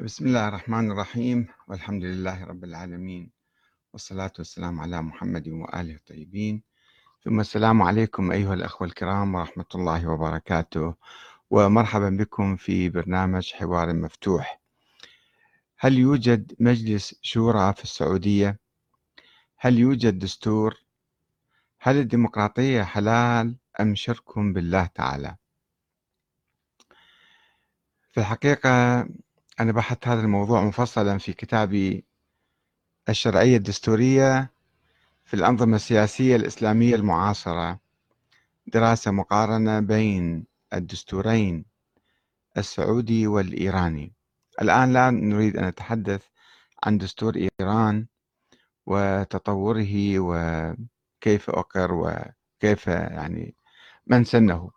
بسم الله الرحمن الرحيم والحمد لله رب العالمين والصلاة والسلام على محمد وآله الطيبين ثم السلام عليكم أيها الأخوة الكرام ورحمة الله وبركاته ومرحبا بكم في برنامج حوار مفتوح هل يوجد مجلس شورى في السعودية؟ هل يوجد دستور؟ هل الديمقراطية حلال أم شرك بالله تعالى؟ في الحقيقة أنا بحثت هذا الموضوع مفصلا في كتابي الشرعية الدستورية في الأنظمة السياسية الإسلامية المعاصرة. دراسة مقارنة بين الدستورين السعودي والإيراني. الآن لا نريد أن نتحدث عن دستور إيران وتطوره وكيف أقر وكيف يعني من سنه.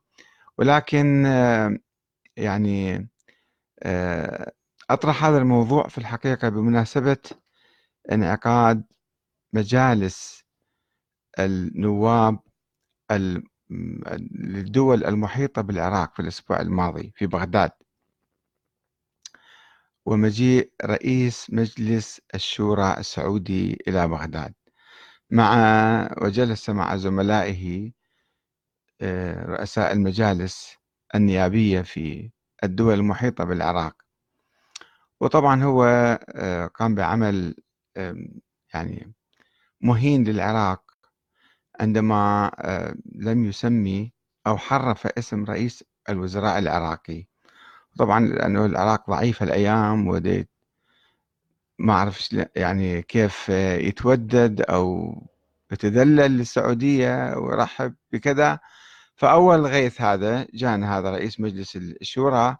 ولكن يعني أطرح هذا الموضوع في الحقيقة بمناسبة انعقاد مجالس النواب للدول المحيطة بالعراق في الأسبوع الماضي في بغداد. ومجيء رئيس مجلس الشورى السعودي إلى بغداد. مع وجلس مع زملائه آه، رؤساء المجالس النيابية في الدول المحيطة بالعراق. وطبعا هو آه، قام بعمل يعني مهين للعراق عندما آه، لم يسمي أو حرف اسم رئيس الوزراء العراقي. طبعا لأنه العراق ضعيف الأيام وديت ما أعرف يعني كيف يتودد أو يتذلل للسعودية ويرحب بكذا. فأول غيث هذا جاءنا هذا رئيس مجلس الشورى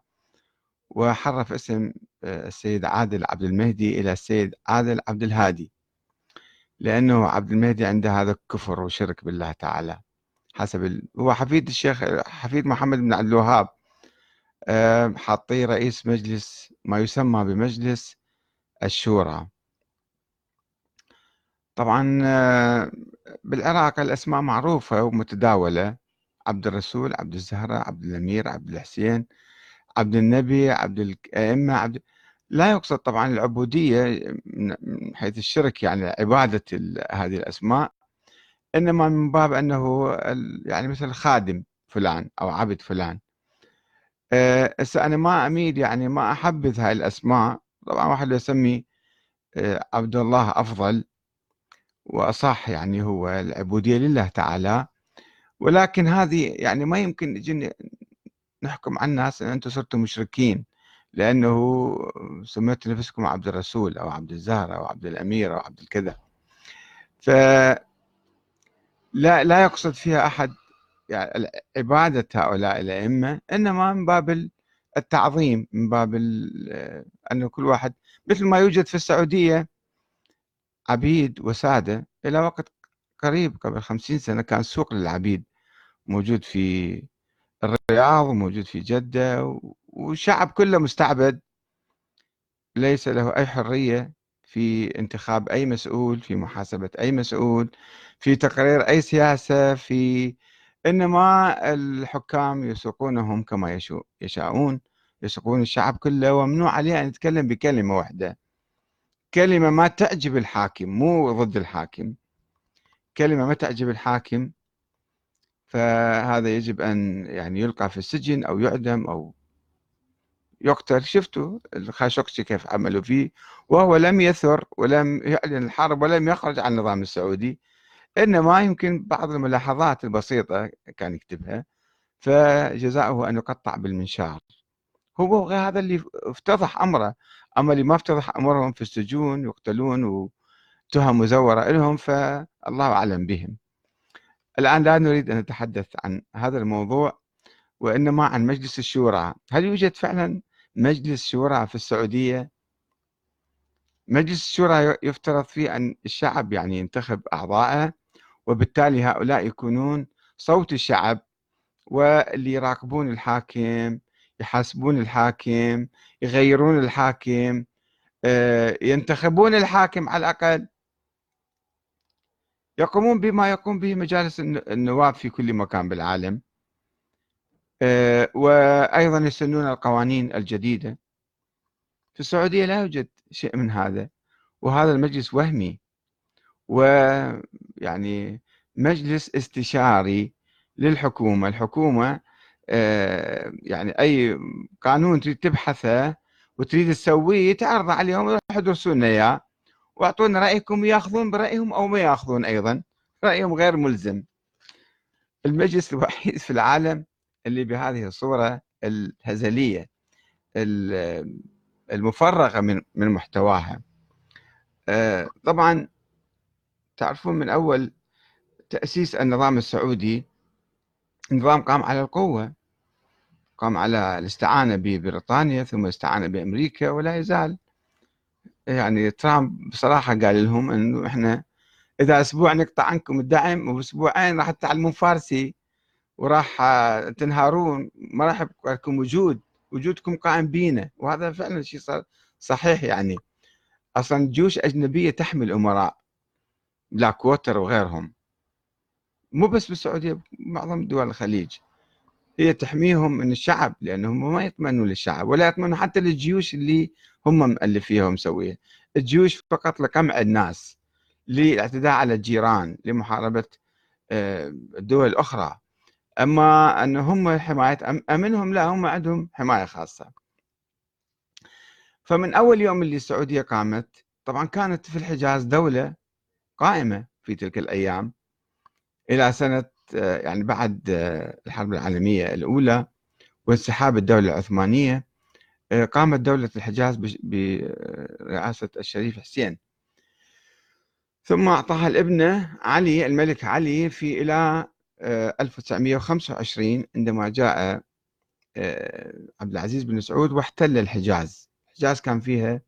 وحرف اسم آه، السيد عادل عبد المهدي إلى السيد عادل عبد الهادي لأنه عبد المهدي عنده هذا الكفر وشرك بالله تعالى. حسب ال... هو حفيد الشيخ حفيد محمد بن عبد الوهاب حاطيه رئيس مجلس ما يسمى بمجلس الشورى. طبعا بالعراق الأسماء معروفة ومتداولة. عبد الرسول عبد الزهرة عبد الأمير عبد الحسين عبد النبي عبد الأئمة عبد لا يقصد طبعا العبودية من حيث الشرك يعني عبادة هذه الأسماء إنما من باب أنه يعني مثل خادم فلان أو عبد فلان. آه، هسه أنا ما أميل يعني ما أحبذ هاي الأسماء. طبعا واحد يسمي آه، عبد الله أفضل وأصح يعني هو العبودية لله تعالى. ولكن هذه يعني ما يمكن نحكم على الناس إن أنتم صرتوا مشركين. لأنه سميت نفسكم عبد الرسول أو عبد الزهر أو عبد الأمير أو عبد الكذا. ف لا لا يقصد فيها أحد يعني عبادة هؤلاء الأئمة إنما من باب التعظيم من باب انه كل واحد مثل ما يوجد في السعودية عبيد وسادة إلى وقت قريب قبل خمسين سنة كان سوق للعبيد موجود في الرياض وموجود في جدة والشعب كله مستعبد ليس له أي حرية في انتخاب أي مسؤول في محاسبة أي مسؤول في تقرير أي سياسة في إنما الحكام يسوقونهم كما يشاءون يسوقون الشعب كله. وممنوع عليه أن يتكلم بكلمة واحدة. كلمة ما تعجب الحاكم مو ضد الحاكم. كلمة ما تعجب الحاكم فهذا يجب أن يعني يلقى في السجن أو يعدم أو يقتل. شفتوا؟ الخاشقجي كيف عملوا فيه؟ وهو لم يثر ولم يعلن الحرب ولم يخرج عن النظام السعودي إنما يمكن بعض الملاحظات البسيطة كان يكتبها فجزاؤه أن يقطع بالمنشار. هو هذا اللي افتضح أمره أما اللي ما افتضح أمرهم في السجون يقتلون وتهم مزورة لهم فالله أعلم بهم. الآن لا نريد أن نتحدث عن هذا الموضوع. وإنما عن مجلس الشورى. هل يوجد فعلا مجلس شورى في السعودية؟ مجلس الشورى يفترض فيه أن الشعب يعني ينتخب أعضاءه وبالتالي هؤلاء يكونون صوت الشعب واللي يراقبون الحاكم يحاسبون الحاكم يغيرون الحاكم آه، ينتخبون الحاكم على الأقل. يقومون بما يقوم به مجالس النواب في كل مكان بالعالم. وأيضا يسنون القوانين الجديدة. في السعودية لا يوجد شيء من هذا وهذا المجلس وهمي ويعني مجلس استشاري للحكومة. الحكومة آه، يعني أي قانون تريد تبحثه وتريد تسويه تعرض عليهم روحوا ادرسوا لنا إياه واعطونا رأيكم ياخذون برأيهم أو ما يأخذون أيضا رأيهم غير ملزم. المجلس الوحيد في العالم اللي بهذه الصورة الهزلية المفرغة من من محتواها. آه، طبعا تعرفون من أول تأسيس النظام السعودي نظام قام على القوة. قام على الاستعانة ببريطانيا ثم استعانة بأمريكا ولا يزال. يعني ترامب بصراحة قال لهم أنه إحنا إذا أسبوع نقطع عنكم الدعم وبأسبوعين راح تتعلمون فارسي وراح تنهارون ما راح يبقى لكم وجود وجودكم قائم بينا. وهذا فعلا شيء صحيح يعني. أصلا جيوش أجنبية تحمي الامراء بلاك ووتر وغيرهم. مو بس بالسعودية معظم دول الخليج. هي تحميهم من الشعب لأنهم ما يطمئنوا للشعب ولا يطمئنوا حتى للجيوش اللي هم مؤلفيها ومسويها. الجيوش فقط لقمع الناس للاعتداء على الجيران لمحاربة آه، الدول الاخرى أما أن هم حماية امنهم لا هم عندهم حماية خاصة. فمن أول يوم اللي السعودية قامت طبعا كانت في الحجاز دولة قائمة في تلك الأيام إلى سنة يعني بعد الحرب العالمية الأولى وانسحاب الدولة العثمانية قامت دولة الحجاز برئاسة الشريف حسين. ثم أعطاها الابنة علي الملك علي في إلى 1925 عندما جاء آه، عبد العزيز بن سعود واحتل الحجاز. الحجاز كان فيها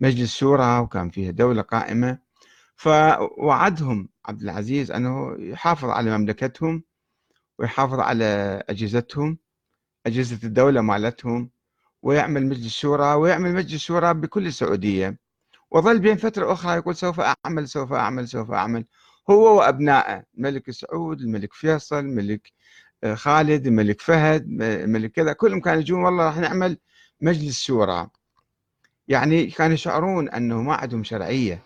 مجلس شورى وكان فيها دولة قائمة. فوعدهم عبد العزيز أنه يحافظ على مملكتهم ويحافظ على أجهزتهم أجهزة الدولة مالتهم ويعمل مجلس شورى ويعمل مجلس شورى بكل السعودية. وظل بين فترة أخرى يقول سوف أعمل سوف أعمل سوف أعمل. هو وأبنائه الملك سعود الملك فيصل الملك آه، خالد الملك فهد الملك كذا كلهم كانوا يجون والله راح نعمل مجلس شورى. يعني كانوا يشعرون أنه ما عندهم شرعية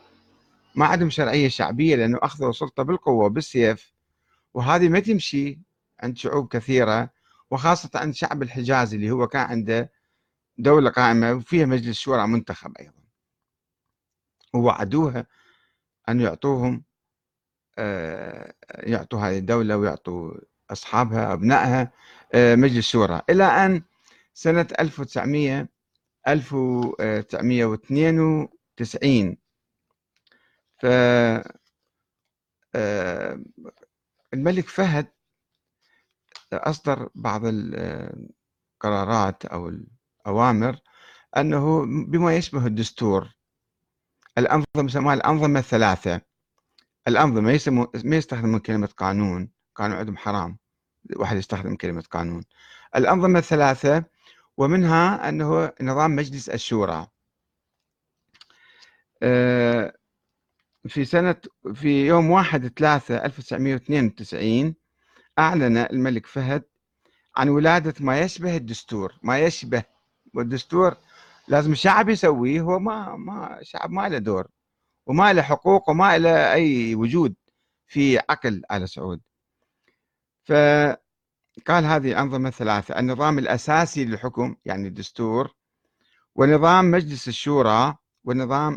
ما عندهم شرعية شعبية لأنه أخذوا السلطة بالقوة بالسيف وهذه ما تمشي عند شعوب كثيرة وخاصة عند شعب الحجاز اللي هو كان عنده دولة قائمة وفيها مجلس شورى منتخب أيضا. ووعدوها أن يعطوهم يعطوا هذه الدولة ويعطوا أصحابها أبنائها آه، مجلس شورى. إلى أن سنة 1900 1992 ف آه، الملك فهد أصدر بعض القرارات أو الأوامر أنه بما يشبه الدستور الأنظمة الأنظمة الثلاثة. الأنظمة ما يستخدمون كلمة قانون قانون عندهم حرام. واحد يستخدم كلمة قانون. الأنظمة الثلاثة ومنها أنه نظام مجلس الشورى. آه، في سنة في يوم 1 3 1992 أعلن الملك فهد عن ولادة ما يشبه الدستور. ما يشبه. والدستور لازم الشعب يسويه هو ما ما الشعب ما له دور. وما له حقوق وما له أي وجود في عقل آل سعود. فقال هذه الأنظمة الثلاثة النظام الأساسي للحكم يعني الدستور ونظام مجلس الشورى ونظام